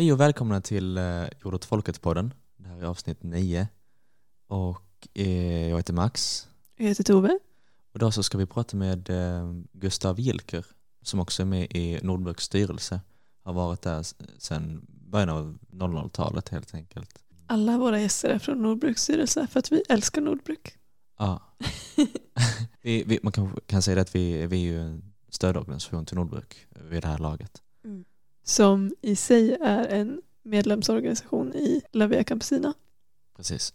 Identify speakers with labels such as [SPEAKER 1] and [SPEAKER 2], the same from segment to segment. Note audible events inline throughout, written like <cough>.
[SPEAKER 1] Hej och välkomna till eh, Jord åt folket-podden. Det här är avsnitt 9. Och eh, jag heter Max.
[SPEAKER 2] Jag heter Tove.
[SPEAKER 1] Och idag så ska vi prata med eh, Gustav Gilker som också är med i Nordbruks styrelse. Har varit där sedan början av 00-talet helt enkelt.
[SPEAKER 2] Alla våra gäster är från Nordbruks styrelse för att vi älskar Nordbruk.
[SPEAKER 1] Ja. <laughs> vi, vi, man kan, kan säga att vi, vi är ju en stödorganisation till Nordbruk vid det här laget.
[SPEAKER 2] Som i sig är en medlemsorganisation i La Via Campesina.
[SPEAKER 1] Precis.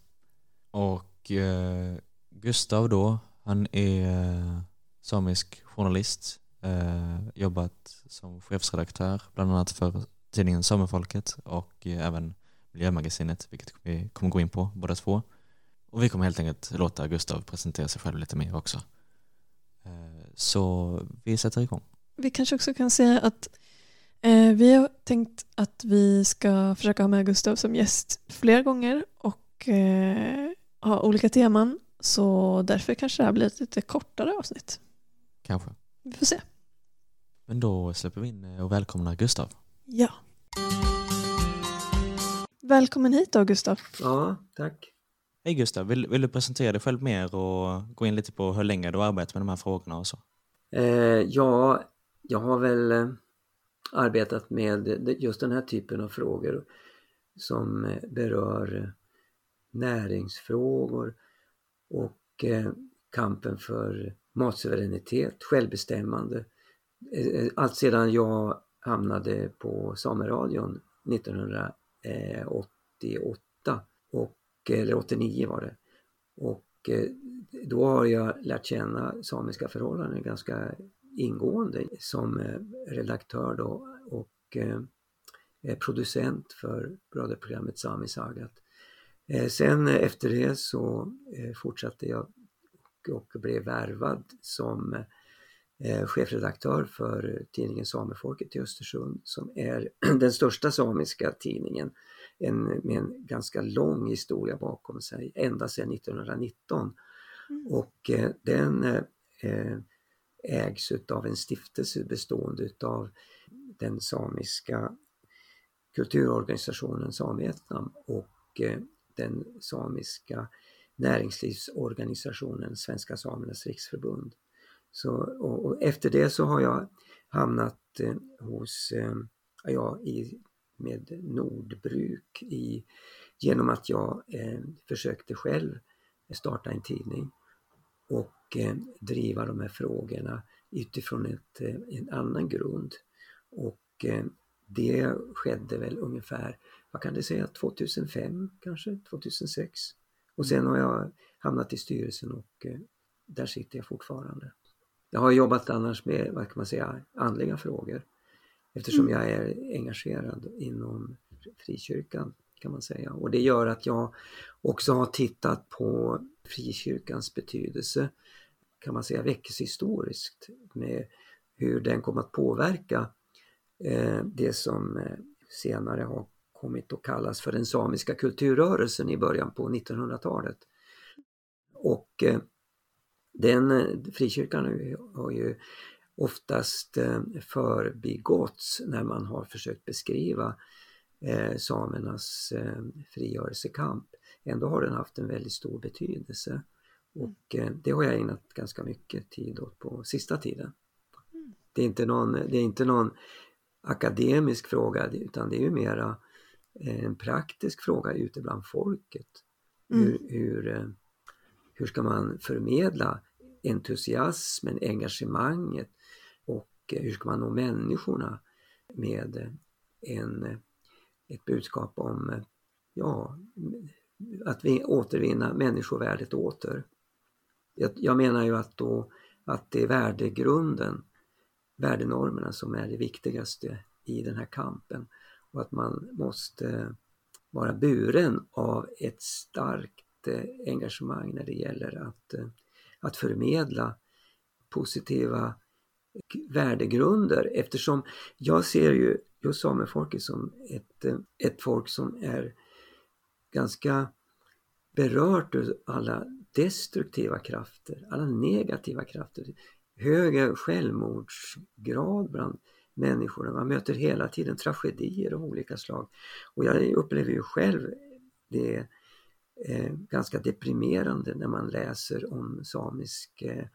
[SPEAKER 1] Och eh, Gustav då, han är eh, samisk journalist, eh, jobbat som chefsredaktör bland annat för tidningen Samefolket och eh, även Miljömagasinet, vilket vi kommer gå in på båda två. Och vi kommer helt enkelt låta Gustav presentera sig själv lite mer också. Eh, så vi sätter igång.
[SPEAKER 2] Vi kanske också kan säga att eh, vi har tänkt att vi ska försöka ha med Gustav som gäst fler gånger och eh, ha olika teman. Så därför kanske det här blir ett lite kortare avsnitt.
[SPEAKER 1] Kanske.
[SPEAKER 2] Vi får se.
[SPEAKER 1] Men då släpper vi in eh, och välkomnar Gustav.
[SPEAKER 2] Ja. Välkommen hit då Gustav.
[SPEAKER 3] Ja, tack.
[SPEAKER 1] Hej Gustav, vill, vill du presentera dig själv mer och gå in lite på hur länge du har arbetat med de här frågorna och så?
[SPEAKER 3] Eh, ja, jag har väl eh, arbetat med just den här typen av frågor som eh, berör eh, näringsfrågor och eh, kampen för matsuveränitet, självbestämmande. Allt sedan jag hamnade på Sameradion 1988 och, eller 89 var det. Och då har jag lärt känna samiska förhållanden ganska ingående som eh, redaktör då och eh, eh, producent för radioprogrammet Sami Sagat. Sen efter det så fortsatte jag och- och blev värvad som chefredaktör för tidningen Samefolket i Östersund som är <clears throat> den största samiska tidningen en, med en ganska lång historia bakom sig ända sedan 1919. Och eh, den eh, ägs utav en stiftelse bestående utav den samiska kulturorganisationen Samvietnam och eh, den samiska näringslivsorganisationen Svenska Samernas Riksförbund. Så, och, och efter det så har jag hamnat eh, hos, eh, ja, i, med Nordbruk i, genom att jag eh, försökte själv starta en tidning och eh, driva de här frågorna utifrån ett, eh, en annan grund. Och eh, det skedde väl ungefär, vad kan det säga, 2005 kanske, 2006. Och sen har jag hamnat i styrelsen och eh, där sitter jag fortfarande. Jag har jobbat annars med, vad kan man säga, andliga frågor eftersom jag är engagerad inom frikyrkan kan man säga. Och det gör att jag också har tittat på frikyrkans betydelse, kan man säga väckelsehistoriskt, med hur den kom att påverka eh, det som eh, senare har kommit att kallas för den samiska kulturrörelsen i början på 1900-talet. Och eh, den frikyrkan har ju, oftast förbigåtts när man har försökt beskriva samernas frigörelsekamp. Ändå har den haft en väldigt stor betydelse och eh, det har jag ägnat ganska mycket tid åt på sista tiden. Det är inte någon, det är inte någon akademisk fråga utan det är ju mera eh, en praktisk fråga ute bland folket. Hur, hur, eh, hur ska man förmedla entusiasmen, engagemanget och hur ska man nå människorna med en, ett budskap om ja, att vi återvinna människovärdet åter. Jag, jag menar ju att, då, att det är värdegrunden, värdenormerna som är det viktigaste i den här kampen och att man måste vara buren av ett starkt eh, engagemang när det gäller att, eh, att förmedla positiva eh, värdegrunder eftersom jag ser ju just samefolket som ett, ett folk som är ganska berört av alla destruktiva krafter, alla negativa krafter. Hög självmordsgrad bland människorna. Man möter hela tiden tragedier av olika slag. Och jag upplever ju själv det eh, ganska deprimerande när man läser om samisk eh,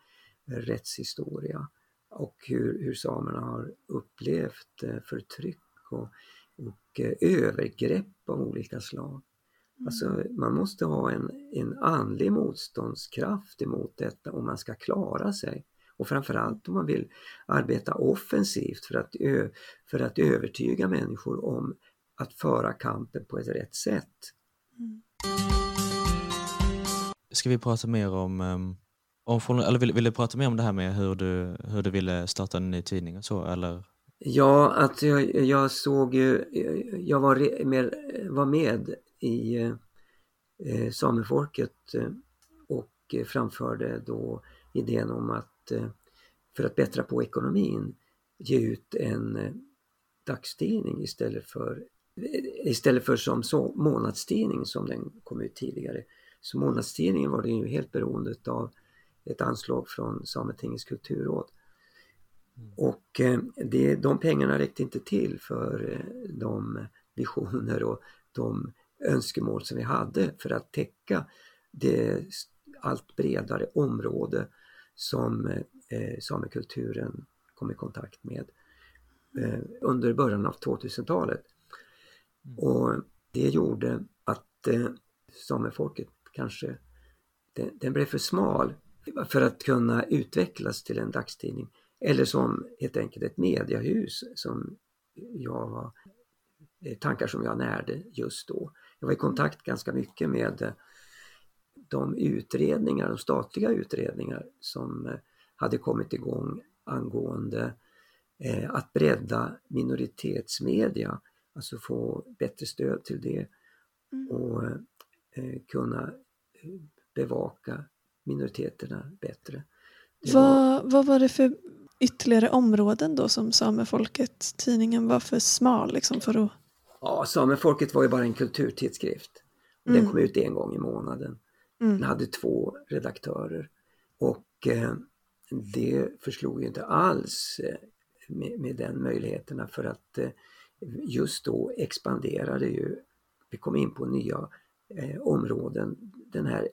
[SPEAKER 3] rättshistoria och hur, hur samerna har upplevt eh, förtryck och, och eh, övergrepp av olika slag. Alltså, man måste ha en, en andlig motståndskraft emot detta om man ska klara sig. Och framförallt om man vill arbeta offensivt för att, ö, för att övertyga människor om att föra kampen på ett rätt sätt. Mm.
[SPEAKER 1] Ska vi prata mer om, um, om eller vill, vill, du prata mer om det här med hur du, hur du ville starta en ny tidning och så eller?
[SPEAKER 3] Ja, att jag, jag såg ju, jag var med, var med i eh, Samefolket eh, och framförde då idén om att eh, för att bättra på ekonomin ge ut en eh, dagstidning istället för istället för som så, månadstidning som den kom ut tidigare. Så månadstidningen var det ju helt beroende av ett anslag från Sametingets kulturråd. Mm. Och det, de pengarna räckte inte till för de visioner och de önskemål som vi hade för att täcka det allt bredare område som eh, samekulturen kom i kontakt med eh, under början av 2000-talet. Mm. Och det gjorde att eh, samefolket kanske, den, den, blev för smal för att kunna utvecklas till en dagstidning. Eller som helt enkelt ett mediahus som jag var, eh, tankar som jag närde just då. Jag var i kontakt ganska mycket med eh, de utredningar, de statliga utredningar som eh, hade kommit igång angående eh, att bredda minoritetsmedia, alltså få bättre stöd till det mm. och kunna bevaka minoriteterna bättre.
[SPEAKER 2] Vad var... vad var det för ytterligare områden då som Samefolket tidningen var för smal liksom för att
[SPEAKER 3] Ja, Samefolket var ju bara en kulturtidskrift. Och mm. Den kom ut en gång i månaden. Mm. Den hade två redaktörer. Och eh, det förslog ju inte alls eh, med, med, den möjligheterna för att eh, just då expanderade ju, vi kom in på nya eh, områden, den här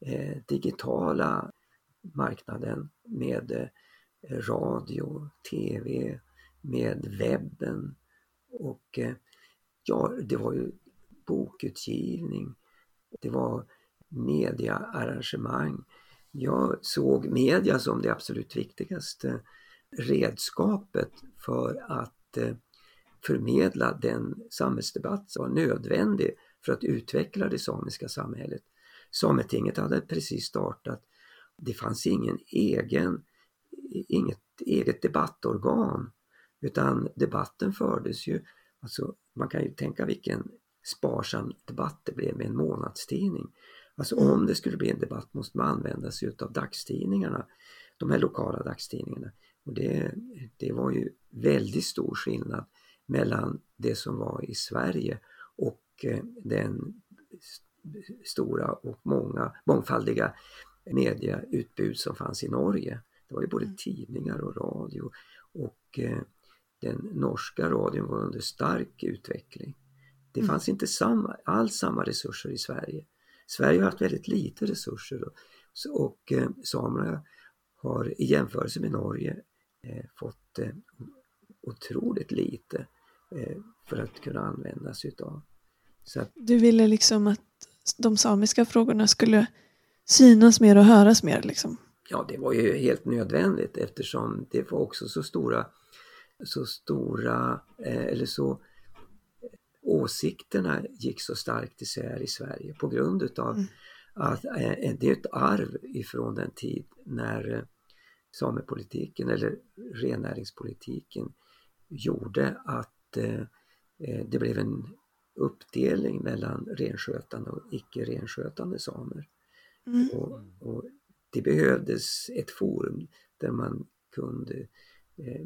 [SPEAKER 3] eh, digitala marknaden med eh, radio, tv, med webben och Ja, det var ju bokutgivning, det var mediaarrangemang. Jag såg media som det absolut viktigaste redskapet för att eh, förmedla den samhällsdebatt som var nödvändig för att utveckla det samiska samhället. Sametinget hade precis startat. Det fanns ingen egen, inget eget debattorgan utan debatten fördes ju Alltså, man kan ju tänka vilken sparsam debatt det blev med en månadstidning. Alltså mm. om det skulle bli en debatt måste man använda sig utav dagstidningarna, de här lokala dagstidningarna. Och det, det var ju väldigt stor skillnad mellan det som var i Sverige och eh, den stora och många, mångfaldiga mediautbud som fanns i Norge. Det var ju både mm. tidningar och radio och eh, den norska radion var under stark utveckling. Det mm. fanns inte samma, alls samma resurser i Sverige. Sverige har haft väldigt lite resurser och, och eh, samerna har i jämförelse med Norge eh, fått eh, otroligt lite eh, för att kunna användas utav.
[SPEAKER 2] Att, du ville liksom att de samiska frågorna skulle synas mer och höras mer liksom?
[SPEAKER 3] Ja, det var ju helt nödvändigt eftersom det var också så stora så stora, eh, eller så åsikterna gick så starkt isär i Sverige på grund utav mm. att eh, det är ett arv ifrån den tid när eh, samepolitiken eller rennäringspolitiken gjorde att det blev en uppdelning mellan renskötande och icke renskötande samer. Mm. Och, och, det behövdes ett forum där man kunde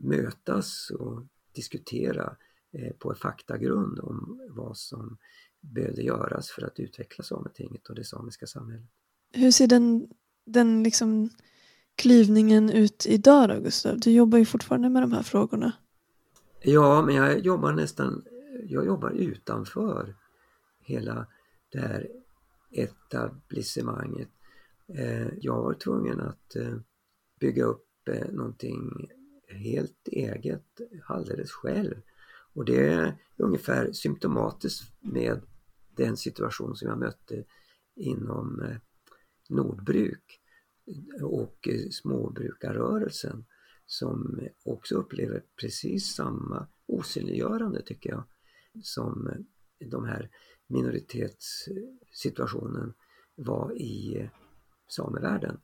[SPEAKER 3] mötas och diskutera eh, på faktagrund om vad som behövde göras för att utveckla Sametinget och det samiska samhället.
[SPEAKER 2] Hur ser den, den liksom klyvningen ut idag då Gustav? Du jobbar ju fortfarande med de här frågorna.
[SPEAKER 3] Ja, men jag jobbar nästan, jag jobbar utanför hela det här etablissemanget. Eh, jag var tvungen att eh, bygga upp eh, någonting helt eget, alldeles själv. Och det är ungefär symptomatiskt med den situation som jag mötte inom eh, Nordbruk och eh, småbrukarrörelsen som också upplever precis samma osynliggörande tycker jag som eh, de här minoritetssituationen var i samevärlden.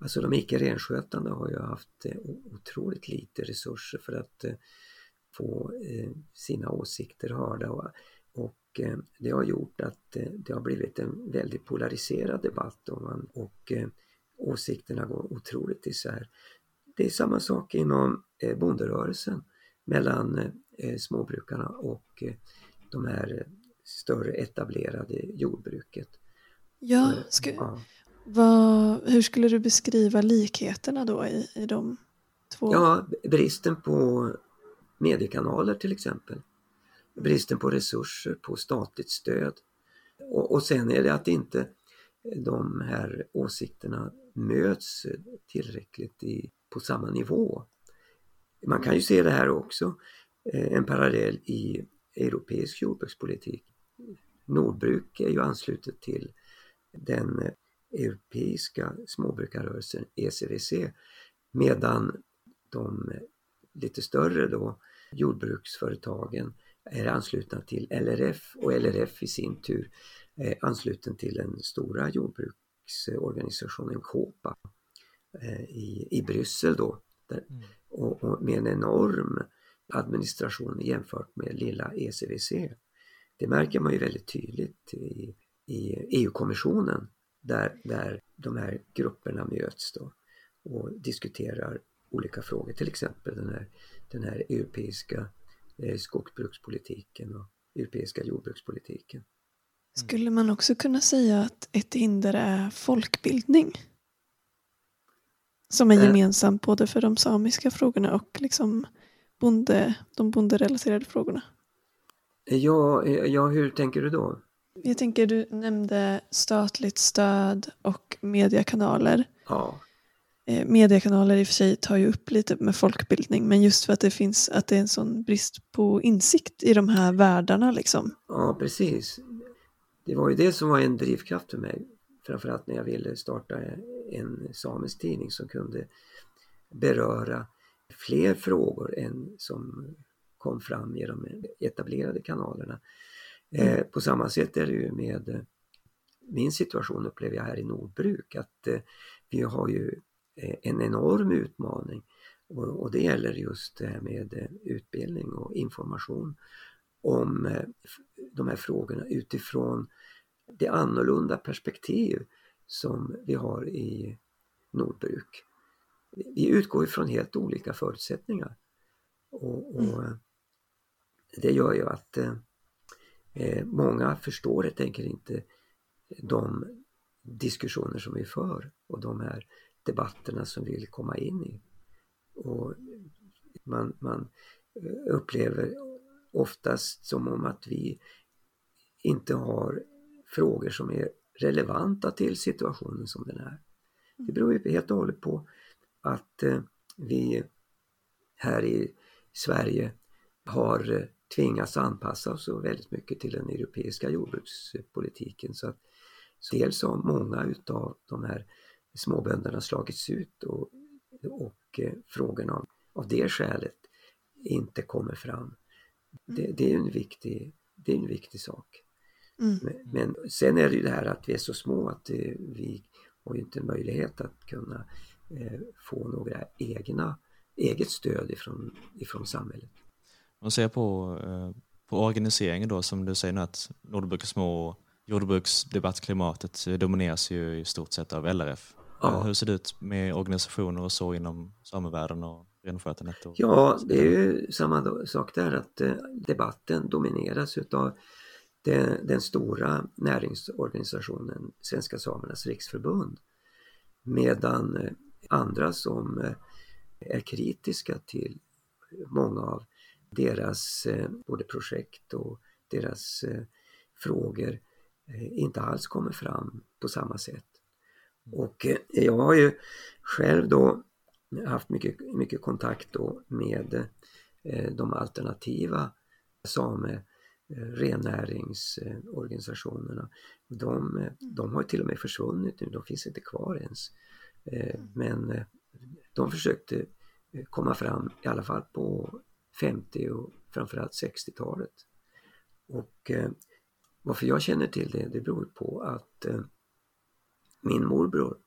[SPEAKER 3] Alltså de icke renskötande har ju haft eh, otroligt lite resurser för att eh, få eh, sina åsikter hörda och det har gjort att det har blivit en väldigt polariserad debatt och åsikterna går otroligt isär. Det är samma sak inom bonderörelsen mellan småbrukarna och de här större etablerade jordbruket.
[SPEAKER 2] Ja, ska, ja. Vad, hur skulle du beskriva likheterna då i, i de två?
[SPEAKER 3] Ja, bristen på mediekanaler till exempel. Bristen på resurser, på statligt stöd. Och, och sen är det att inte de här åsikterna möts tillräckligt i, på samma nivå. Man kan ju se det här också, eh, en parallell i europeisk jordbrukspolitik. Nordbruk är ju anslutet till den europeiska småbrukarrörelsen ECVC medan de lite större då jordbruksföretagen är anslutna till LRF och LRF i sin tur är ansluten till den stora jordbruksorganisationen KOPA eh, i, i Bryssel då. Där, mm. och, och, med en enorm administration jämfört med lilla ECVC. Det märker man ju väldigt tydligt i, i EU-kommissionen där, där de här grupperna möts då och diskuterar olika frågor, till exempel den här, den här europeiska eh, skogsbrukspolitiken och europeiska jordbrukspolitiken.
[SPEAKER 2] Skulle man också kunna säga att ett hinder är folkbildning? Som är eh. gemensamt både för de samiska frågorna och liksom bonde, de bonderelaterade frågorna.
[SPEAKER 3] Ja, eh, ja, hur tänker du då?
[SPEAKER 2] Jag tänker du nämnde statligt stöd och mediekanaler.
[SPEAKER 3] Ja.
[SPEAKER 2] Eh, mediekanaler i och för sig tar ju upp lite med folkbildning men just för att det finns att det är en sån brist på insikt i de här världarna liksom.
[SPEAKER 3] Ja precis. Det var ju det som var en drivkraft för mig. Framförallt när jag ville starta en samisk tidning som kunde beröra fler frågor än som kom fram i de etablerade kanalerna. Eh, på samma sätt är det ju med eh, min situation upplever jag här i Nordbruk att eh, vi har ju eh, en enorm utmaning och, och, det gäller just det här med eh, utbildning och information om de här frågorna utifrån det annorlunda perspektiv som vi har i Nordbruk. Vi utgår ifrån helt olika förutsättningar och, och mm. det gör ju att Eh, många förstår helt enkelt inte de diskussioner som vi för och de här debatterna som vi vill komma in i. Och man, man eh, upplever oftast som om att vi inte har frågor som är relevanta till situationen som den är. Det beror ju helt och hållet på att eh, vi här i Sverige har eh, tvingats anpassa oss så väldigt mycket till den europeiska jordbrukspolitiken. Så att dels har många utav de här småbönderna slagits ut och, och eh, frågorna av, av det skälet inte kommer fram. Det, mm. det är en viktig, det är en viktig sak. Mm. Men, men, sen är det ju det här att vi är så små att eh, vi har ju inte möjlighet att kunna eh, få några egna, eget stöd ifrån, ifrån samhället.
[SPEAKER 1] Man ser på, eh, på organiseringen då som du säger nu att Nordbruk är små och jordbruksdebattklimatet domineras ju i stort sett av LRF. Ja. Eh, hur ser det ut med organisationer och så inom samevärlden och renskötandet?
[SPEAKER 3] Ja, det är ju samma sak där att eh, debatten domineras utav den, den stora näringsorganisationen Svenska Samernas Riksförbund. Medan andra som är kritiska till många av deras både projekt och deras frågor inte alls kommer fram på samma sätt. Och jag har ju själv då haft mycket, mycket kontakt då med de alternativa same rennäringsorganisationerna. De, de har till och med försvunnit nu, de finns inte kvar ens. Mm. Men de försökte komma fram i alla fall på 50 och framförallt 60-talet. Och eh, varför jag känner till det, det beror på att eh, min morbror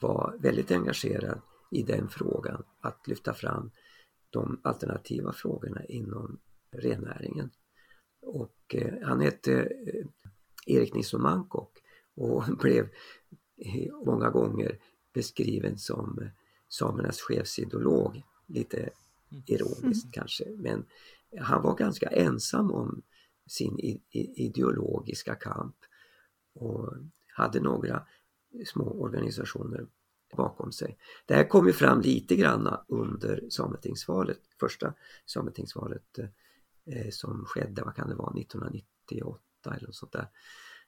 [SPEAKER 3] var väldigt engagerad i den frågan, att lyfta fram de alternativa frågorna inom rennäringen. Och eh, han hette eh, Erik Nilsson Mankok och <laughs> blev många gånger beskriven som eh, samernas chefsideolog, lite ironiskt mm. kanske. Men han var ganska ensam om sin ideologiska kamp och hade några små organisationer bakom sig. Det här kom ju fram lite grann under Sametingsvalet, första Sametingsvalet eh, som skedde, vad kan det vara, 1998 eller något sånt där.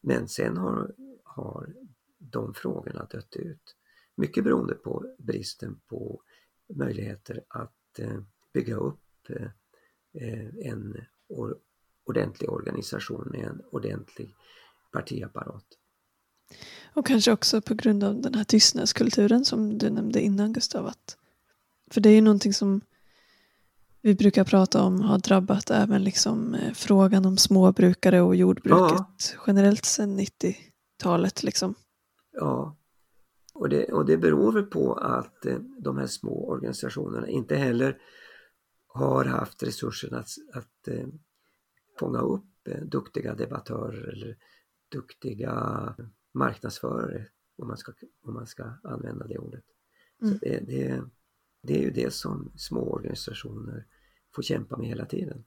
[SPEAKER 3] Men sen har, har de frågorna dött ut. Mycket beroende på bristen på möjligheter att eh, bygga upp eh, en or ordentlig organisation med en ordentlig partiapparat.
[SPEAKER 2] Och kanske också på grund av den här tystnadskulturen som du nämnde innan Gustav. Att, för det är ju någonting som vi brukar prata om har drabbat även liksom eh, frågan om småbrukare och jordbruket ja. generellt sedan 90-talet. Liksom.
[SPEAKER 3] Ja, och det, och det beror väl på att eh, de här små organisationerna inte heller har haft resurserna att, att eh, fånga upp duktiga debattörer eller duktiga marknadsförare om man ska, om man ska använda det ordet. Mm. Så det, det, det, är ju det som små organisationer får kämpa med hela tiden.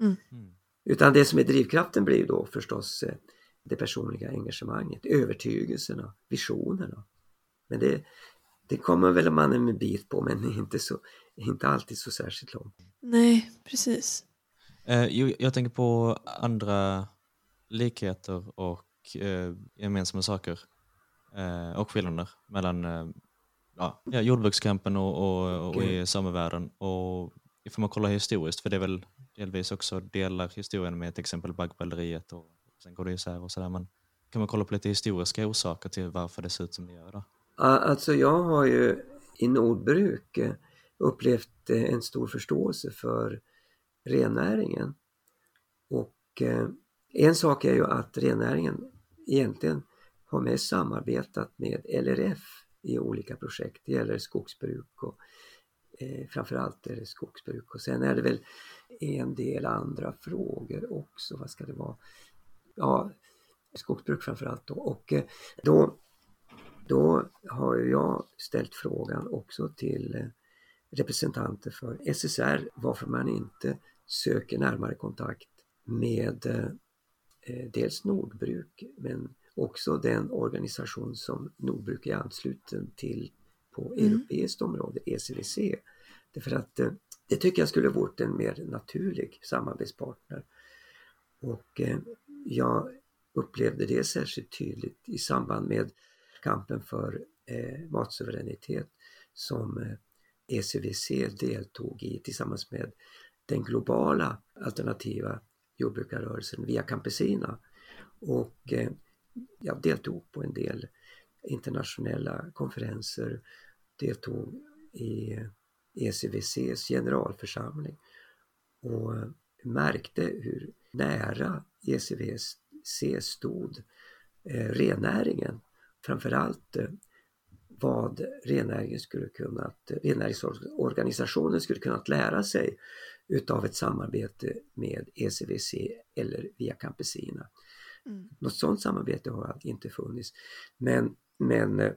[SPEAKER 3] Mm. mm. Utan det som är drivkraften blir då förstås eh, det personliga engagemanget, övertygelserna, visionerna. Men det, det kommer väl man en bit på men inte, så, inte alltid så särskilt långt.
[SPEAKER 2] Nej, precis.
[SPEAKER 1] Eh, jag tänker på andra likheter och eh, gemensamma saker eh, och skillnader mellan eh, ja, jordbrukskampen och, och, och okay. i samevärlden. Och ifall man kollar historiskt, för det är väl delvis också delar historien med till exempel baggböleriet och sen går det isär och sådär. Men kan man kolla på lite historiska orsaker till varför det ser ut som det gör? Då?
[SPEAKER 3] Alltså jag har ju i Nordbruk eh, upplevt eh, en stor förståelse för rennäringen. Och eh, en sak är ju att rennäringen egentligen har mest samarbetat med LRF i olika projekt. Det gäller skogsbruk och eh, framförallt är det skogsbruk och sen är det väl en del andra frågor också. Vad ska det vara? Ja, skogsbruk framförallt då. Och eh, då, då har jag ställt frågan också till eh, representanter för SSR varför man inte söker närmare kontakt med eh, eh, dels Nordbruk men också den organisation som Nordbruk är ansluten till på mm. europeiskt område, ECVC. Därför att eh, det tycker jag skulle varit en mer naturlig samarbetspartner. Och eh, jag upplevde det särskilt tydligt i samband med kampen för eh, matsuveränitet som eh, ECVC deltog i tillsammans med den globala alternativa jordbrukarrörelsen Via Campesina. Och eh, jag deltog på en del internationella konferenser, deltog i eh, ECVCs generalförsamling och märkte hur nära ECVC stod eh, rennäringen. Framförallt eh, vad rennäringen skulle kunnat, rennäringsorganisationen skulle kunnat lära sig utav ett samarbete med ECVC eller via Campesina. Mm. Något sådant samarbete har inte funnits. Men, men eh,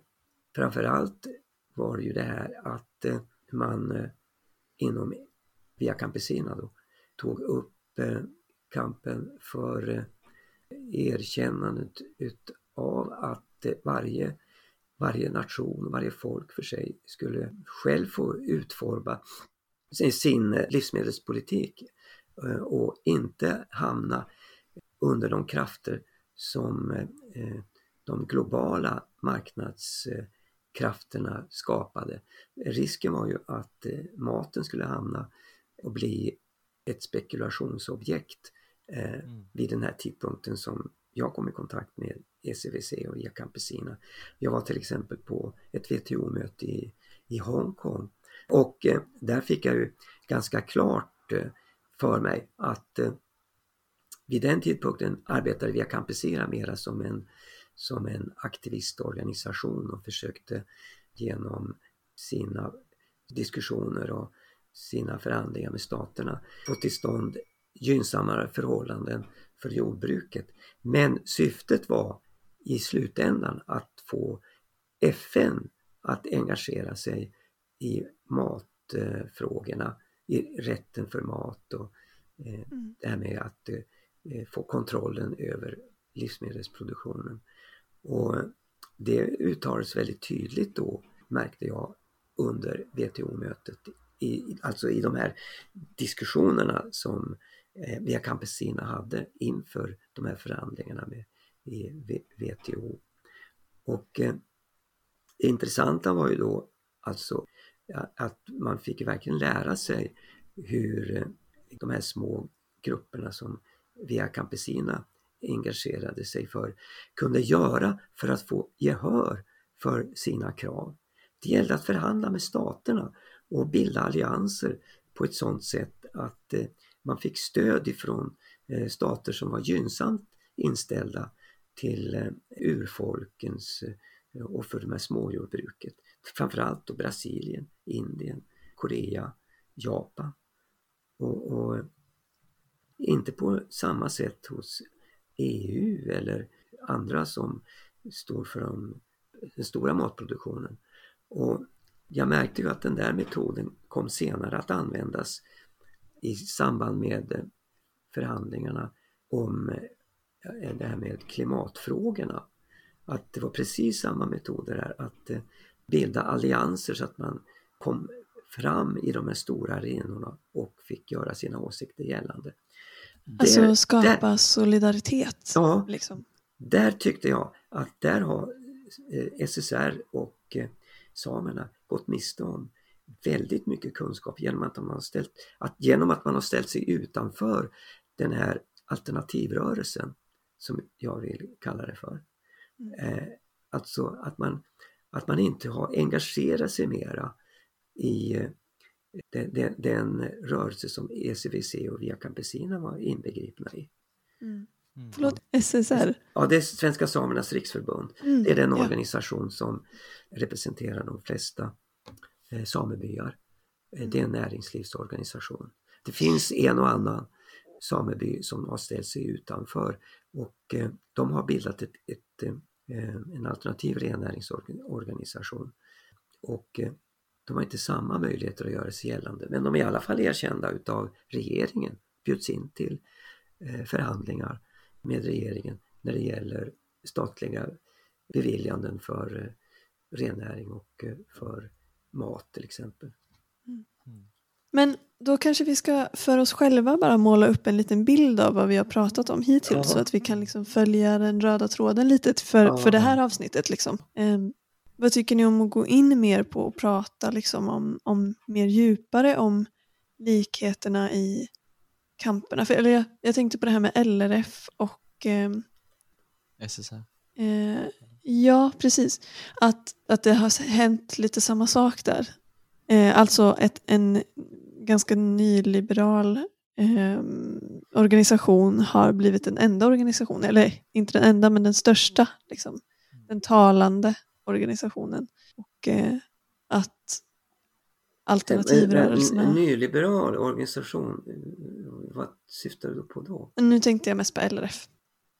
[SPEAKER 3] framförallt var ju det här att eh, man inom via Campesina då, tog upp kampen för erkännandet utav att varje, varje nation, varje folk för sig skulle själv få utforma sin livsmedelspolitik eh, och inte hamna under de krafter som eh, de globala marknadskrafterna skapade. Risken var ju att eh, maten skulle hamna och bli ett spekulationsobjekt mm. vid den här tidpunkten som jag kom i kontakt med ECVC och Via Campesina. Jag var till exempel på ett WTO-möte i, i Hongkong och eh, där fick jag ju ganska klart eh, för mig att eh, vid den tidpunkten arbetade Via Campesina mera som en, som en aktivistorganisation och försökte genom sina diskussioner och sina förhandlingar med staterna få till stånd gynnsammare förhållanden för jordbruket. Men syftet var i slutändan att få FN att engagera sig i matfrågorna, i rätten för mat och eh, mm. det här med att eh, få kontrollen över livsmedelsproduktionen. Och det uttalades väldigt tydligt då, märkte jag, under WTO-mötet, i, alltså i de här diskussionerna som Eh, via Campesina hade inför de här förhandlingarna med i WTO. Och eh, det intressanta var ju då alltså att man fick verkligen lära sig hur eh, de här små grupperna som Via Campesina engagerade sig för kunde göra för att få gehör för sina krav. Det gällde att förhandla med staterna och bilda allianser på ett sådant sätt att eh, man fick stöd ifrån eh, stater som var gynnsamt inställda till eh, urfolkens eh, och för det här småjordbruket. Framförallt då Brasilien, Indien, Korea, Japan. Och, och, inte på samma sätt hos EU eller andra som står för de, den stora matproduktionen. Och jag märkte ju att den där metoden kom senare att användas i samband med förhandlingarna om eh, det här med klimatfrågorna. Att det var precis samma metoder här, att eh, bilda allianser så att man kom fram i de här stora arenorna och fick göra sina åsikter gällande.
[SPEAKER 2] Alltså där, skapa där, solidaritet?
[SPEAKER 3] Ja,
[SPEAKER 2] liksom.
[SPEAKER 3] där tyckte jag att där har eh, SSR och samerna gått miste om väldigt mycket kunskap genom att, man har ställt, att, genom att man har ställt sig utanför den här alternativrörelsen som jag vill kalla det för. Mm. Eh, alltså att man, att man inte har engagerat sig mera i eh, den, den, den, rörelse som ECVC och Via Campesina var inbegripna i.
[SPEAKER 2] Mm. Mm. Förlåt, SSR?
[SPEAKER 3] Ja, det är Svenska Samernas Riksförbund. Mm. Det är den organisation som representerar de flesta samebyar. Eh, det är en näringslivsorganisation. Det finns en och annan sameby som har ställt sig utanför och eh, de har bildat ett, ett, eh, en alternativ rennäringsorganisation. Och eh, de har inte samma möjligheter att göra sig gällande men de är i alla fall erkända utav regeringen, bjuds in till eh, förhandlingar med regeringen när det gäller statliga beviljanden för eh, rennäring och eh, för mat till exempel.
[SPEAKER 2] Mm. Men då kanske vi ska för oss själva bara måla upp en liten bild av vad vi har pratat om hittills ja. så att vi kan liksom följa den röda tråden lite för, ja. för det här avsnittet. Liksom. Eh, vad tycker ni om att gå in mer på och prata liksom om, om mer djupare om likheterna i kamperna. För, eller jag, jag tänkte på det här med LRF och eh,
[SPEAKER 1] SSR.
[SPEAKER 2] Eh, ja, precis. Att, att det har hänt lite samma sak där. Eh, alltså ett, en ganska nyliberal eh, organisation har blivit den enda organisationen, eller inte den enda men den största, liksom, den talande organisationen. Och eh, att alternativrörelserna...
[SPEAKER 3] En, en, en nyliberal organisation, vad syftar du på då?
[SPEAKER 2] Nu tänkte jag mest på LRF.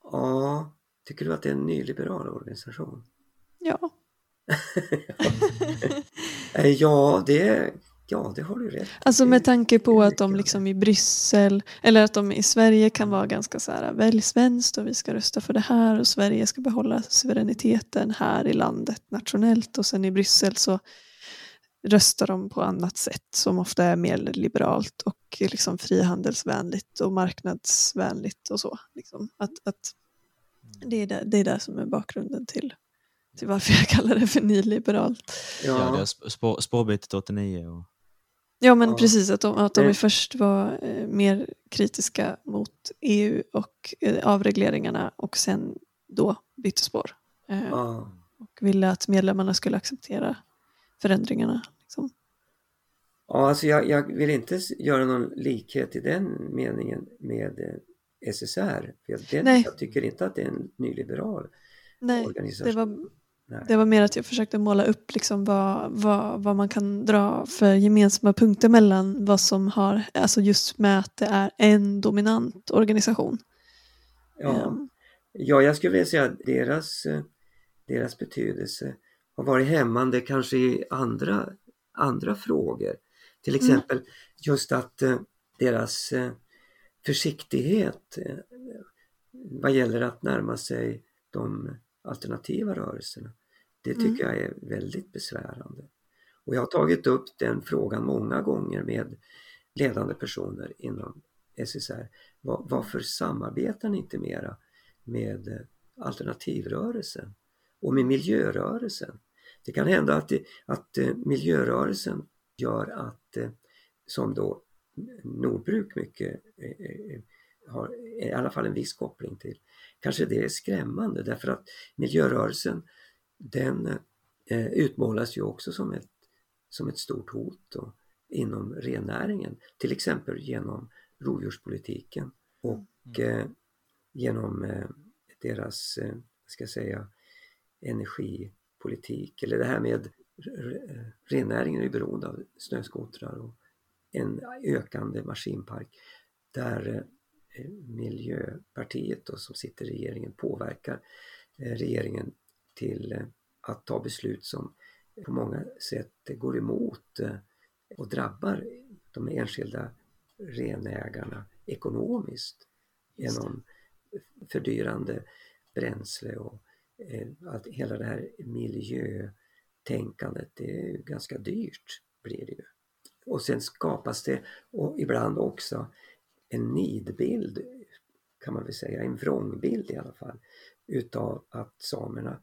[SPEAKER 3] Ja, tycker du att det är en nyliberal organisation?
[SPEAKER 2] Ja. <laughs> <laughs>
[SPEAKER 3] ja, det, ja, det har du rätt
[SPEAKER 2] Alltså med tanke på att de liksom i Bryssel, eller att de i Sverige kan vara ganska så här, välj svenskt och vi ska rösta för det här och Sverige ska behålla suveräniteten här i landet nationellt och sen i Bryssel så röstar de på annat sätt som ofta är mer liberalt och liksom frihandelsvänligt och marknadsvänligt och så. Liksom. Att, att det, är det, det är det som är bakgrunden till, till varför jag kallar det för nyliberalt.
[SPEAKER 1] Ja,
[SPEAKER 3] Ja,
[SPEAKER 1] det är spår, spårbytet 89 och
[SPEAKER 2] Ja men
[SPEAKER 3] Ja.
[SPEAKER 2] precis, att de, att de först var eh, mer kritiska mot EU och eh, avregleringarna och sen då bytte spår. Eh,
[SPEAKER 3] ja.
[SPEAKER 2] Och ville att medlemmarna skulle acceptera förändringarna. Liksom.
[SPEAKER 3] Ja, alltså jag, jag vill inte göra någon likhet i den meningen med SSR. För jag,
[SPEAKER 2] Nej.
[SPEAKER 3] jag tycker inte att det är en nyliberal
[SPEAKER 2] Nej,
[SPEAKER 3] organisation.
[SPEAKER 2] det var,
[SPEAKER 3] Nej.
[SPEAKER 2] det var mer att jag försökte måla upp liksom vad, vad, vad man kan dra för gemensamma punkter mellan vad som har, alltså just med att det är en dominant organisation.
[SPEAKER 3] Ja.
[SPEAKER 2] Ehm,
[SPEAKER 3] Ja, jag skulle vilja säga att deras, eh, deras betydelse har varit hämmande kanske i andra, andra frågor. Till
[SPEAKER 2] Mm.
[SPEAKER 3] exempel just att eh, deras eh, försiktighet eh, vad gäller att närma sig de alternativa rörelserna. Det tycker
[SPEAKER 2] Mm.
[SPEAKER 3] jag är väldigt besvärande. Och jag har tagit upp den frågan många gånger med ledande personer inom SSR. Va- Varför samarbetar ni inte mera med alternativrörelsen och med miljörörelsen? Det kan hända att, att eh, miljörörelsen gör att, eh, som då Nordbruk mycket eh, eh, har i alla fall en viss koppling till, kanske det är skrämmande därför att miljörörelsen den eh, utmålas ju också som ett, som ett stort hot då, inom rennäringen, till exempel genom rovdjurspolitiken och eh, genom eh, deras, eh, ska säga, energipolitik. Eller det här med rennäringen är beroende av snöskotrar och en ökande maskinpark där eh, Miljöpartiet då, som sitter i regeringen påverkar eh, regeringen till eh, att ta beslut som på många sätt går emot och drabbar de enskilda renägarna ekonomiskt genom fördyrande bränsle och att hela det här miljötänkandet, det är ganska dyrt blir det ju. Och sen skapas det och ibland också en nidbild kan man väl säga, en vrångbild i alla fall utav att samerna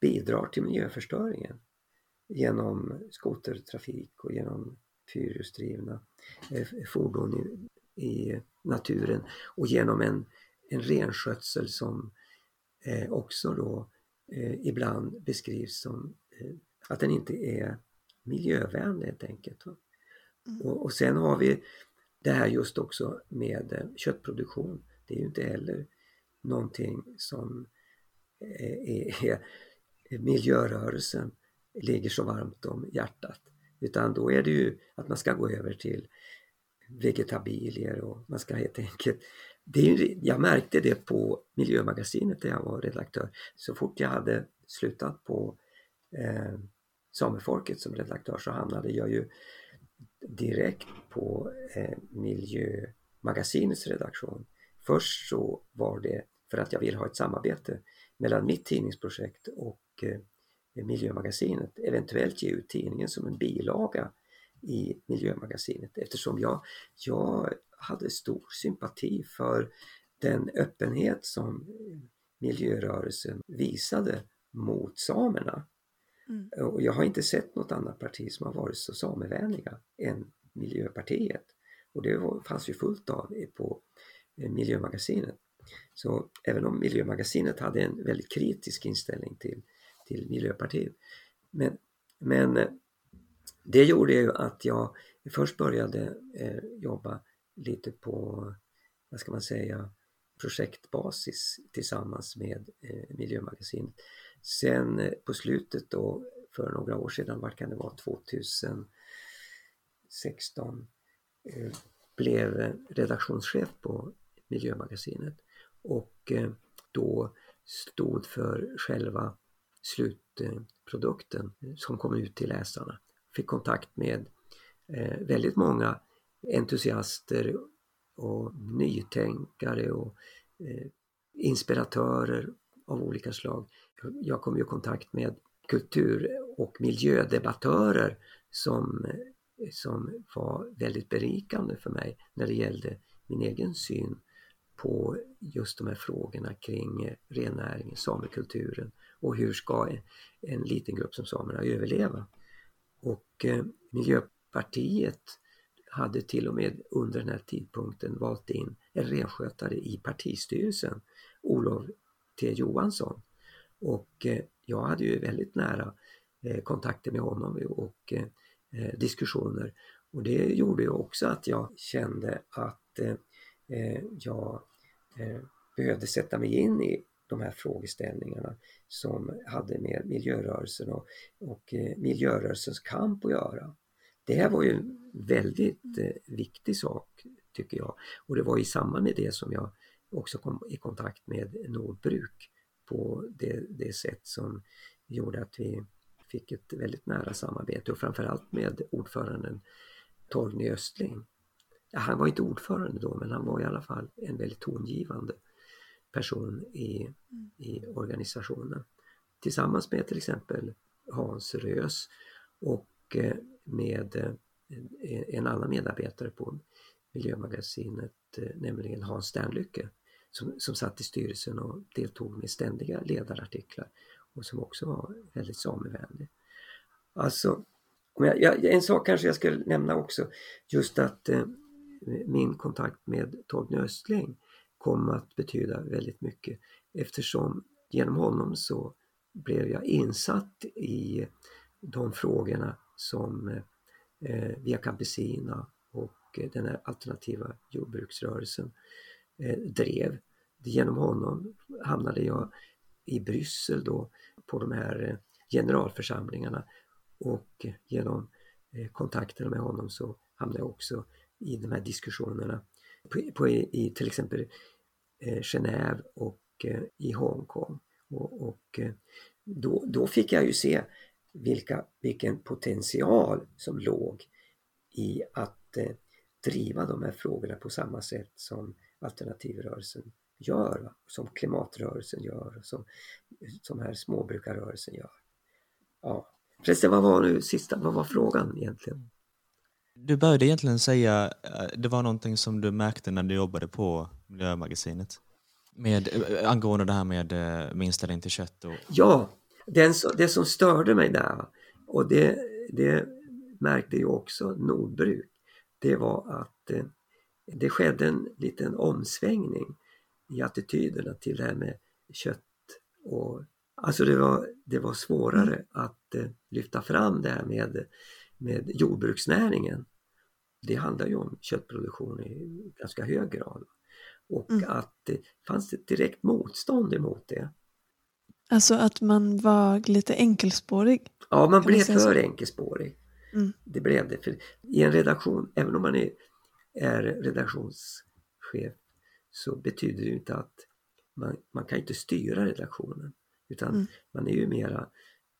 [SPEAKER 3] bidrar till miljöförstöringen genom skotertrafik och genom fyrhjulsdrivna eh, fordon i, i naturen och genom en, en renskötsel som eh, också då eh, ibland beskrivs som eh, att den inte är miljövänlig helt enkelt. va.
[SPEAKER 2] Mm.
[SPEAKER 3] Och, och sen har vi det här just också med eh, köttproduktion. Det är ju inte heller någonting som eh, är, <laughs> är miljörörelsen ligger så varmt om hjärtat. Utan då är det ju att man ska gå över till vegetabilier och man ska helt enkelt det är, jag märkte det på Miljömagasinet där jag var redaktör. Så fort jag hade slutat på eh, Samefolket som redaktör så hamnade jag ju direkt på eh, Miljömagasinets redaktion. Först så var det för att jag ville ha ett samarbete mellan mitt tidningsprojekt och eh, Miljömagasinet, eventuellt ge ut tidningen som en bilaga i Miljömagasinet eftersom jag, jag hade stor sympati för den öppenhet som eh, miljörörelsen visade mot samerna.
[SPEAKER 2] Mm.
[SPEAKER 3] Och jag har inte sett något annat parti som har varit så samevänliga än Miljöpartiet. Och det var, fanns ju fullt av på eh, Miljömagasinet. Så även om Miljömagasinet hade en väldigt kritisk inställning till, till Miljöpartiet. Men, men eh, det gjorde ju att jag först började eh, jobba lite på, vad ska man säga, projektbasis tillsammans med eh, Miljömagasinet. Sen eh, på slutet då, för några år sedan, vad kan det vara, 2016, eh, blev redaktionschef på Miljömagasinet och eh, då stod för själva slutprodukten som kom ut till läsarna. Fick kontakt med väldigt många entusiaster och nytänkare och inspiratörer av olika slag. Jag kom ju i kontakt med kultur och miljödebattörer som som var väldigt berikande för mig när det gällde min egen syn på just de här frågorna kring rennäringen, samekulturen och hur ska en, en liten grupp som samerna överleva. Och eh, Miljöpartiet hade till och med under den här tidpunkten valt in en renskötare i partistyrelsen, Olof T Johansson. Och eh, jag hade ju väldigt nära eh, kontakter med honom och eh, diskussioner. Och det gjorde ju också att jag kände att jag behövde sätta mig in i de här frågeställningarna som hade med miljörörelsen och, och miljörörelsens kamp att göra. Det här var ju en väldigt viktig sak tycker jag och det var i samband med det som jag också kom i kontakt med Nordbruk på det, det sätt som gjorde att vi fick ett väldigt nära samarbete och framförallt med ordföranden Torgny Östling. Han var inte ordförande då men han var i alla fall en väldigt tongivande person i, i organisationen. Tillsammans med till exempel Hans Rös och eh, med eh, en annan medarbetare på Miljömagasinet, eh, nämligen Hans Sternlycke som, som satt i styrelsen och deltog med ständiga ledarartiklar och som också var väldigt samevänlig. Alltså, jag, jag, en sak kanske jag ska nämna också, just att eh, min kontakt med Torgny Östling kom att betyda väldigt mycket eftersom genom honom så blev jag insatt i de frågorna som eh, eh Via Campesina och eh, den här alternativa jordbruksrörelsen eh, drev. Genom honom hamnade jag i Bryssel då på de här eh, generalförsamlingarna och genom eh, kontakterna med honom så hamnade jag också i de här diskussionerna på, på i, till exempel eh, Genève och eh, i Hongkong. Och, och eh, då, då fick jag ju se vilka, vilken potential som låg i att eh, driva de här frågorna på samma sätt som alternativrörelsen gör, som klimatrörelsen gör, som, som här småbrukarrörelsen gör. Ja. Förresten, vad var nu sista, vad var frågan egentligen?
[SPEAKER 1] Du började egentligen säga, eh, det var någonting som du märkte när du jobbade på Miljömagasinet. Med, eh, angående det här med, eh, med inställning till kött och...
[SPEAKER 3] Ja, den, det som störde mig där och det, det märkte ju också Nordbruk, det var att det skedde en liten omsvängning i attityderna till det här med kött och Alltså det var, det var svårare mm. att eh, lyfta fram det här med, med jordbruksnäringen. Det handlar ju om köttproduktion i ganska hög grad. Och mm. att det fanns ett direkt motstånd emot det.
[SPEAKER 2] Alltså att man var lite enkelspårig?
[SPEAKER 3] Ja, man blev för så? enkelspårig. Mm. Det blev det. För I en redaktion, även om man är, är redaktionschef, så betyder det inte att man, man kan inte styra redaktionen. Utan mm. man är ju mera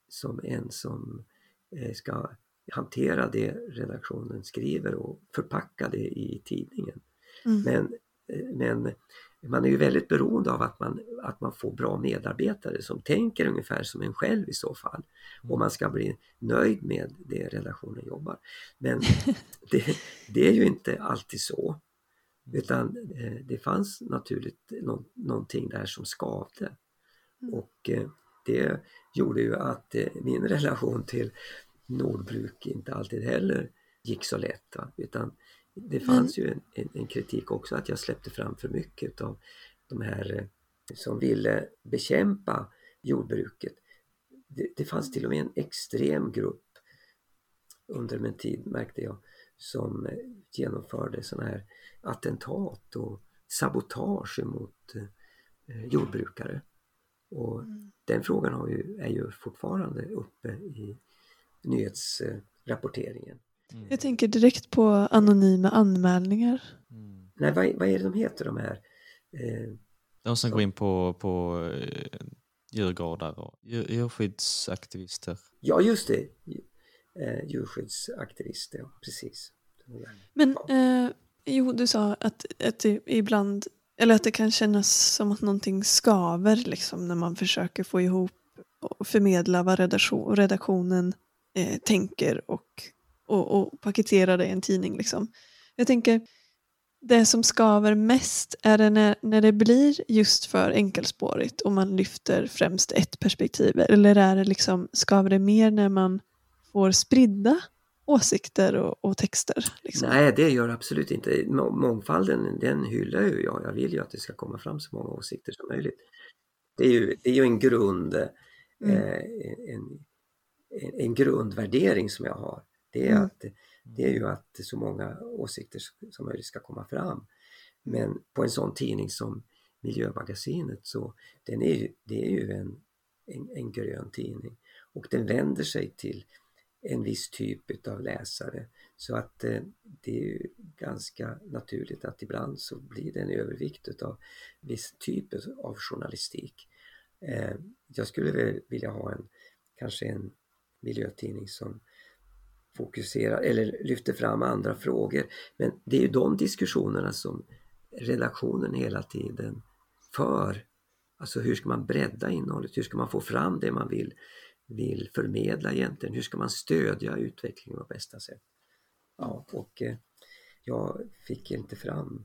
[SPEAKER 3] som en som eh, ska hantera det redaktionen skriver och förpacka det i tidningen. Mm. Men, eh, men man är ju väldigt beroende av att man, att man får bra medarbetare som tänker ungefär som en själv i så fall. Och mm. man ska bli nöjd med det redaktionen jobbar. Men <laughs> det, det är ju inte alltid så. Utan eh, det fanns naturligt nå, någonting där som skavde. Mm. Och eh, det gjorde ju att eh, min relation till Nordbruk inte alltid heller gick så lätt. Va? Utan det fanns mm. ju en, en, en, kritik också att jag släppte fram för mycket av de här eh, som ville bekämpa jordbruket. Det, det fanns till och med en extrem grupp under min tid märkte jag som eh, genomförde sådana här attentat och sabotage mot eh, jordbrukare. Och mm. den frågan ju, är ju fortfarande uppe i nyhetsrapporteringen.
[SPEAKER 2] Mm. Jag tänker direkt på anonyma anmälningar.
[SPEAKER 3] Mm. Nej, vad, vad är det de heter de här? Eh,
[SPEAKER 1] de som går in på, på eh, djurgårdar och djur, djurskyddsaktivister.
[SPEAKER 3] Ja, just det. Eh, djurskyddsaktivister, precis.
[SPEAKER 2] Men eh, jo, du sa att, att det ibland, eller att det kan kännas som att någonting skaver liksom när man försöker få ihop och förmedla vad redaktion, redaktionen eh, tänker och och, och paketera det i en tidning. Liksom. Jag tänker, det som skaver mest, är det när, när det blir just för enkelspårigt och man lyfter främst ett perspektiv? Eller är det liksom, skaver det mer när man får spridda åsikter och, och texter? Liksom?
[SPEAKER 3] Nej, det gör absolut inte. Mångfalden, den hyllar ju jag. Jag vill ju att det ska komma fram så många åsikter som möjligt. Det är ju, det är ju en grund, mm. eh, en, en, en, grundvärdering som jag har. Det är, mm. att, det är ju att så många åsikter som möjligt ska komma fram. Men på en sån tidning som Miljömagasinet så den är ju, det är ju en, en, en grön tidning och den vänder sig till en viss typ av läsare. Så att eh, det är ju ganska naturligt att ibland så blir det en övervikt utav viss typ av journalistik. Eh, jag skulle vilja ha en kanske en miljötidning som fokuserar eller lyfter fram andra frågor. Men det är ju de diskussionerna som redaktionen hela tiden för. Alltså hur ska man bredda innehållet? Hur ska man få fram det man vill vill förmedla egentligen. Hur ska man stödja utvecklingen på bästa sätt? Ja, och eh, jag fick inte fram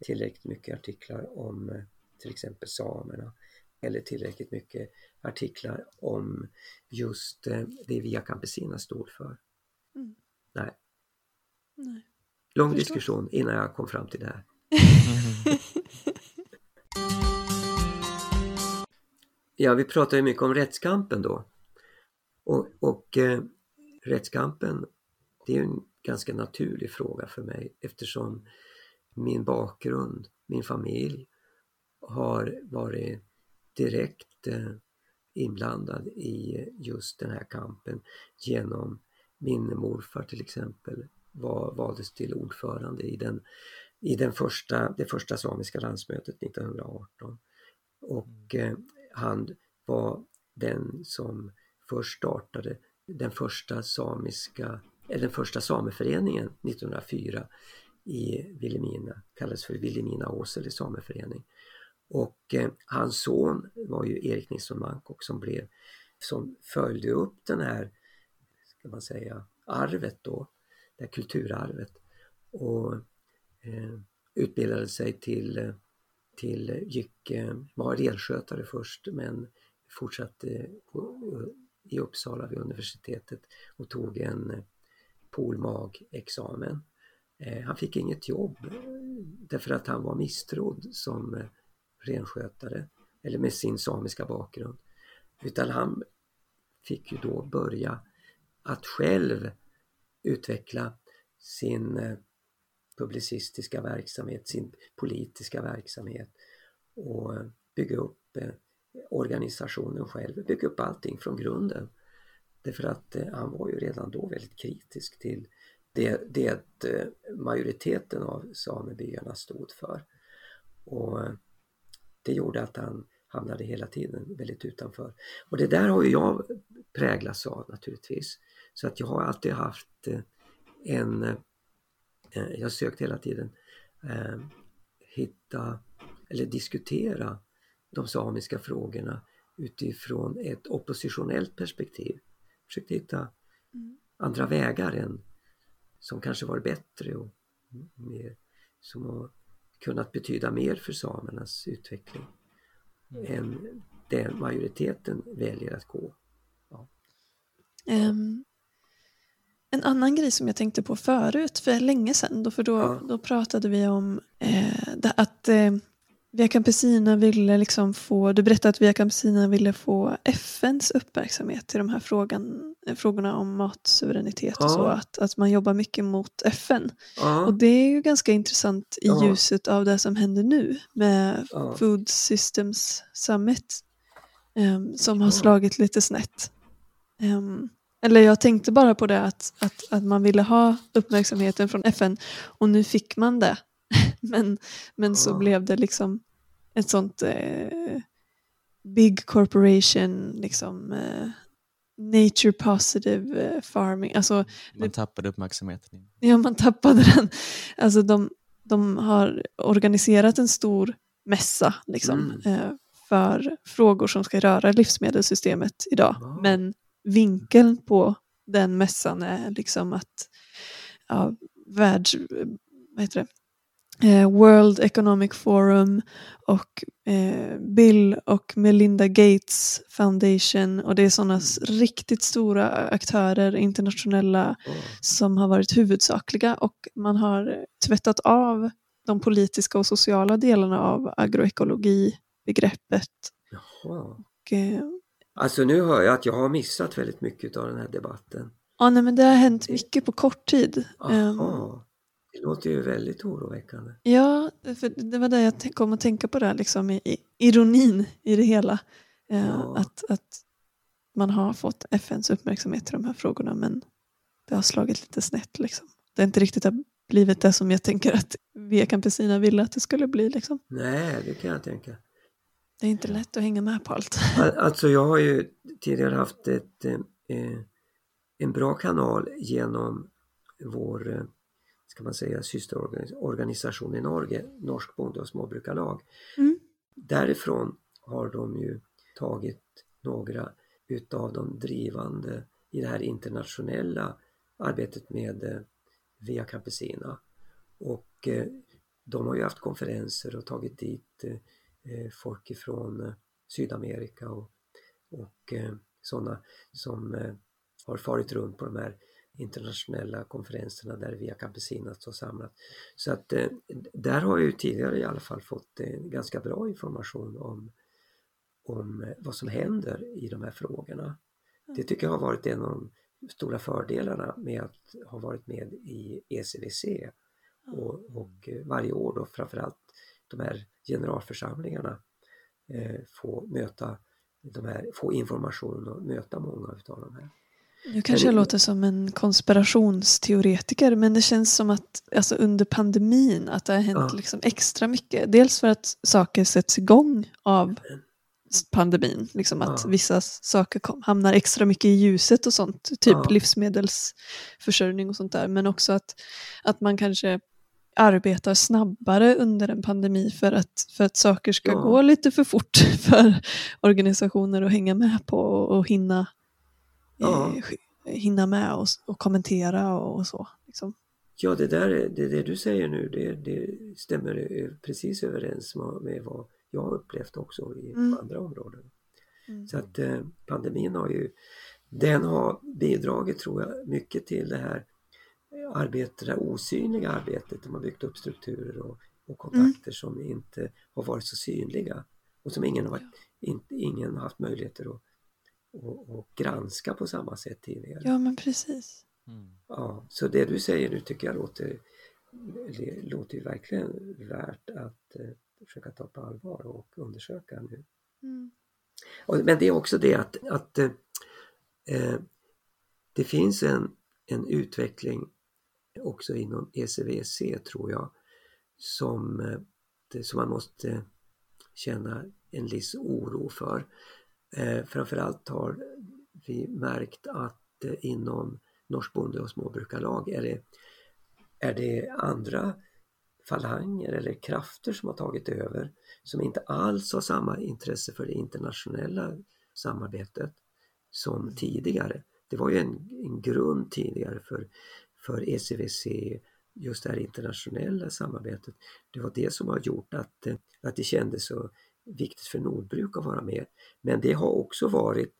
[SPEAKER 3] tillräckligt mycket artiklar om eh, till exempel samerna eller tillräckligt mycket artiklar om just eh, det Via Campesina stod för. Mm. Nej. Nej. Lång diskussion innan jag kom fram till det här. <laughs> ja, vi pratar ju mycket om rättskampen då. Och, och eh, rättskampen, det är en ganska naturlig fråga för mig eftersom min bakgrund, min familj har varit direkt eh, inblandad i just den här kampen genom min morfar till exempel var, valdes till ordförande i, den, i den första, det första samiska landsmötet 1918. Och eh, han var den som först startade den första samiska, eller den första sameföreningen 1904 i Vilhelmina, kallades för Vilhelmina Åsele sameförening. Och eh, hans son var ju Erik Nilsson Mankok som blev, som följde upp den här, kan man säga, arvet då, det här kulturarvet och eh, utbildade sig till, till gick, eh, var renskötare först men fortsatte på, i Uppsala vid universitetet och tog en eh, polmag-examen. Eh, han fick inget jobb därför att han var misstrodd som renskötare eller med sin samiska bakgrund. Utan han fick ju då börja att själv utveckla sin eh, publicistiska verksamhet, sin politiska verksamhet och bygga upp eh, organisationen själv, bygga upp allting från grunden. Därför att eh, han var ju redan då väldigt kritisk till det, det majoriteten av samebyarna stod för. Och det gjorde att han hamnade hela tiden väldigt utanför. Och det där har ju jag präglats av naturligtvis. Så att jag har alltid haft en, jag har sökt hela tiden hitta eller diskutera de samiska frågorna utifrån ett oppositionellt perspektiv. Försökte hitta mm. andra vägar än som kanske var bättre och mer, som har kunnat betyda mer för samernas utveckling mm. än den majoriteten väljer att gå. Ja.
[SPEAKER 2] Um, en annan grej som jag tänkte på förut, för länge sedan, då, för då, ja. då pratade vi om eh, att eh, Via Campesina ville liksom få, du berättade att Via Campesina ville få FNs uppmärksamhet till de här frågan, frågorna om matsuveränitet och så, att, att man jobbar mycket mot FN. Ja. Och det är ju ganska intressant i ja. ljuset av det som händer nu med ja. Food Systems Summit um, som har slagit lite snett. Um, eller jag tänkte bara på det att, att, att man ville ha uppmärksamheten från FN och nu fick man det <laughs> men, men så blev det liksom ett sånt eh, big corporation, liksom eh, nature positive eh, farming. Alltså,
[SPEAKER 1] man tappade uppmärksamheten. <laughs>
[SPEAKER 2] Ja, man tappade den. Alltså de, de har organiserat en stor mässa liksom, mm. eh, för frågor som ska röra livsmedelssystemet idag. Wow. Men vinkeln på den mässan är liksom att ja, världs... Vad heter det? Eh, World Economic Forum och eh, Bill och Melinda Gates Foundation och det är sådana riktigt stora aktörer, internationella, som har varit huvudsakliga och man har tvättat av de politiska och sociala delarna av agroekologibegreppet.
[SPEAKER 3] Jaha.
[SPEAKER 2] Och, eh,
[SPEAKER 3] Alltså nu hör jag att jag har missat väldigt mycket av den här debatten.
[SPEAKER 2] ja, nej, men det har hänt mycket på kort tid. Ehm,
[SPEAKER 3] Jaha. Det låter ju väldigt oroväckande.
[SPEAKER 2] Ja, för det var det jag kom att tänka på där, liksom, i, i ironin i det hela. Eh,
[SPEAKER 3] Ja.
[SPEAKER 2] att, att man har fått FNs uppmärksamhet till de här frågorna men det har slagit lite snett. Liksom. Det är inte riktigt har blivit det som jag tänker att <laughs> Via Campesina ville att det skulle bli. Liksom.
[SPEAKER 3] Nej, det kan jag tänka.
[SPEAKER 2] Det är inte lätt att hänga med på allt.
[SPEAKER 3] Al- Alltså jag har ju tidigare haft ett, eh, en bra kanal genom vår, eh, ska man säga, systerorganisation i Norge, Norsk bonde och småbrukarlag.
[SPEAKER 2] Mm.
[SPEAKER 3] Därifrån har de ju tagit några utav de drivande i det här internationella arbetet med eh, Via Campesina. Och eh, de har ju haft konferenser och tagit dit eh, eh, folk ifrån eh, Sydamerika och, och eh, sådana som eh, har farit runt på de här internationella konferenserna där Via Campesina står samlat. Så att eh, där har jag ju tidigare i alla fall fått eh, ganska bra information om, om eh, vad som händer i de här frågorna. Det tycker jag har varit en av de stora fördelarna med att ha varit med i ECVC och, och eh, varje år då framförallt de här generalförsamlingarna eh, få möta de här, få information och möta många utav de här.
[SPEAKER 2] Nu kanske jag låter som en konspirationsteoretiker men det känns som att alltså under pandemin att det har hänt
[SPEAKER 3] Ja.
[SPEAKER 2] liksom extra mycket. Dels för att saker sätts igång av pandemin. Liksom att
[SPEAKER 3] Ja.
[SPEAKER 2] vissa saker kom, hamnar extra mycket i ljuset och sånt. Typ
[SPEAKER 3] Ja.
[SPEAKER 2] livsmedelsförsörjning och sånt där. Men också att, att man kanske arbetar snabbare under en pandemi för att, för att saker ska
[SPEAKER 3] Ja.
[SPEAKER 2] gå lite för fort <laughs> för organisationer att hänga med på och, och hinna,
[SPEAKER 3] Ja.
[SPEAKER 2] eh, hinna med och, och kommentera och, och så. Liksom.
[SPEAKER 3] Ja, det där är- det, det du säger nu det, det stämmer ö- precis överens med, med vad jag har upplevt också i
[SPEAKER 2] Mm.
[SPEAKER 3] andra områden.
[SPEAKER 2] Mm.
[SPEAKER 3] Så att eh, pandemin har ju, den har bidragit tror jag mycket till det här arbetet, det här osynliga arbetet. De har byggt upp strukturer och, och kontakter som inte har varit så synliga och som ingen har, varit, inte, ingen har haft möjligheter att, att, att granska på samma sätt tidigare.
[SPEAKER 2] Ja men precis.
[SPEAKER 1] Mm.
[SPEAKER 3] Ja, så det du säger nu tycker jag låter, det låter ju verkligen värt att eh, försöka ta på allvar och undersöka nu.
[SPEAKER 2] Mm.
[SPEAKER 3] Och, men det är också det att, att eh, eh, det finns en, en utveckling också inom ECVC tror jag som, eh, som man måste känna en viss oro för. Eh, framförallt har vi märkt att eh, inom Norsk bonde och småbrukarlag är det, är det andra falanger eller krafter som har tagit över som inte alls har samma intresse för det internationella samarbetet som tidigare. Det var ju en, en grund tidigare för, för ECVC, just det här internationella samarbetet. Det var det som har gjort att, eh, att det kändes så viktigt för Nordbruk att vara med. Men det har också varit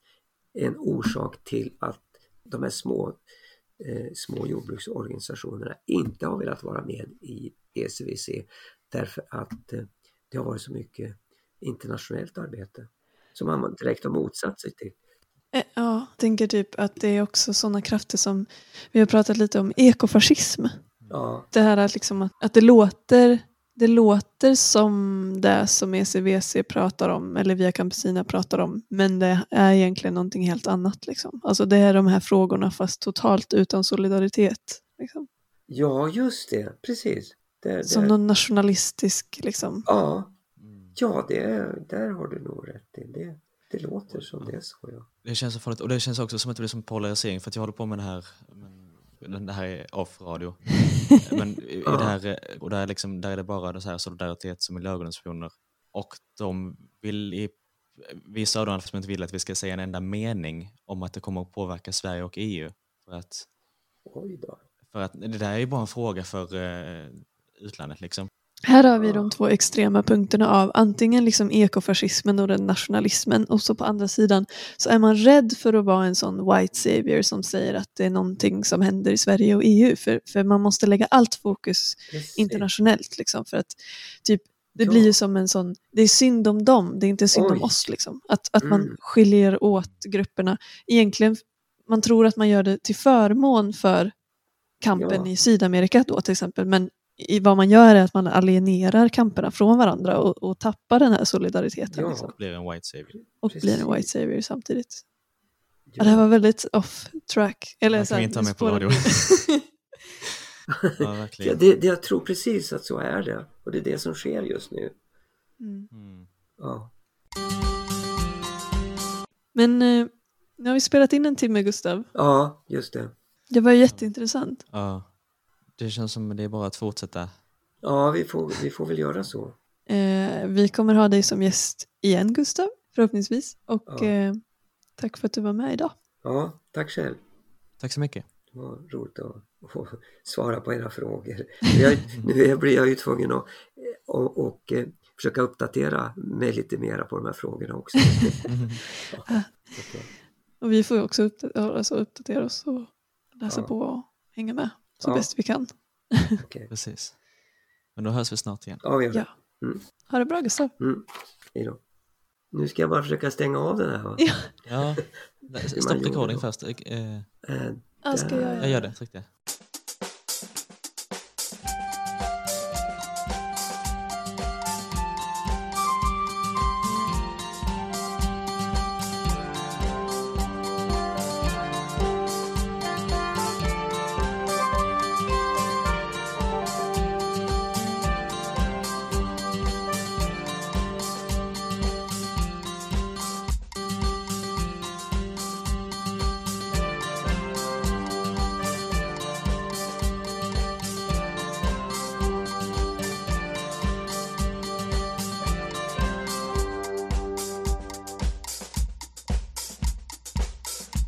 [SPEAKER 3] en orsak till att de här små, eh, små jordbruksorganisationerna inte har velat vara med i ECVC därför att eh, det har varit så mycket internationellt arbete som man direkt har motsatt sig till.
[SPEAKER 2] Eh, Ja, jag tänker typ att det är också sådana krafter som, vi har pratat lite om ekofascism.
[SPEAKER 3] Ja,
[SPEAKER 2] Det här att, liksom att, att det, låter, det låter som det som ECVC pratar om, eller Via Campesina pratar om, men det är egentligen någonting helt annat. Liksom. Alltså det är de här frågorna fast totalt utan solidaritet. Liksom.
[SPEAKER 3] ja just det, precis. Det, det,
[SPEAKER 2] Som någon nationalistisk, liksom.
[SPEAKER 3] ja, ja det, där har du nog rätt i. Det, det låter som det är så ja.
[SPEAKER 1] Det känns så farligt och det känns också som att det blir som polarisering för att jag håller på med det här men, det här är off-radio. <laughs> Men i, i det här, och där är, liksom, där är det bara så här solidaritets och miljöorganisationer och de vill i, vissa av dem som inte vill att vi ska säga en enda mening om att det kommer att påverka Sverige och EU. För att, för att det där är ju bara en fråga för eh, utlandet liksom.
[SPEAKER 2] Här har vi de två extrema punkterna av antingen liksom ekofascismen och den nationalismen och så på andra sidan så är man rädd för att vara en sån white savior som säger att det är någonting som händer i Sverige och EU för, för man måste lägga allt fokus internationellt liksom för att typ det blir ju som en sån, det är synd om dem, det är inte synd om
[SPEAKER 3] Oj.
[SPEAKER 2] oss liksom. Att, att man
[SPEAKER 3] Mm.
[SPEAKER 2] skiljer åt grupperna. Egentligen, man tror att man gör det till förmån för kampen
[SPEAKER 3] Ja.
[SPEAKER 2] i Sydamerika då till exempel, men i vad man gör är att man alienerar kamperna från varandra och, och tappar den här solidariteten
[SPEAKER 3] Ja.
[SPEAKER 2] liksom.
[SPEAKER 1] Blir en white savior.
[SPEAKER 2] och
[SPEAKER 3] precis.
[SPEAKER 2] blir en white savior samtidigt. Ja.
[SPEAKER 3] Ja.
[SPEAKER 2] det här var väldigt off track. Eller
[SPEAKER 1] här kan vi inte ha med på radio. Ja, <laughs>
[SPEAKER 3] Ja,
[SPEAKER 1] verkligen.
[SPEAKER 3] det, det, jag tror precis att så är det. Och det är det som sker just nu.
[SPEAKER 2] mm.
[SPEAKER 1] Mm.
[SPEAKER 3] Ja,
[SPEAKER 2] Men eh, nu har vi spelat in en timme Gustav.
[SPEAKER 3] ja just det.
[SPEAKER 2] Det var jätteintressant.
[SPEAKER 1] Ja. Det känns som det är bara att fortsätta.
[SPEAKER 3] Ja, vi får, vi får väl göra så.
[SPEAKER 2] Eh, vi kommer ha dig som gäst igen Gustav, förhoppningsvis. Och
[SPEAKER 3] Ja.
[SPEAKER 2] eh, tack för att du var med idag.
[SPEAKER 3] Ja, tack själv.
[SPEAKER 1] Tack så mycket.
[SPEAKER 3] Det var roligt att få svara på era frågor. Jag, nu blir jag ju tvungen att och, och, eh, försöka uppdatera mig lite mera på de här frågorna också. <laughs> Ja, att,
[SPEAKER 2] Och vi får ju också uppdatera, alltså uppdatera oss och läsa
[SPEAKER 3] Ja.
[SPEAKER 2] på och hänga med så
[SPEAKER 3] Ja.
[SPEAKER 2] bäst vi kan. <laughs>
[SPEAKER 3] okej.
[SPEAKER 1] Precis. Men då hörs vi snart igen.
[SPEAKER 3] Ja, vi gör det.
[SPEAKER 2] Ja.
[SPEAKER 3] Mm.
[SPEAKER 2] Ha det bra Gustav.
[SPEAKER 3] Mm. Hej då. Nu ska jag bara försöka stänga av den här va?
[SPEAKER 2] Ja.
[SPEAKER 1] Ja, <laughs> stopp recording först.
[SPEAKER 3] Eh,
[SPEAKER 2] Ja, ska jag
[SPEAKER 1] Jag gör det, tryck det.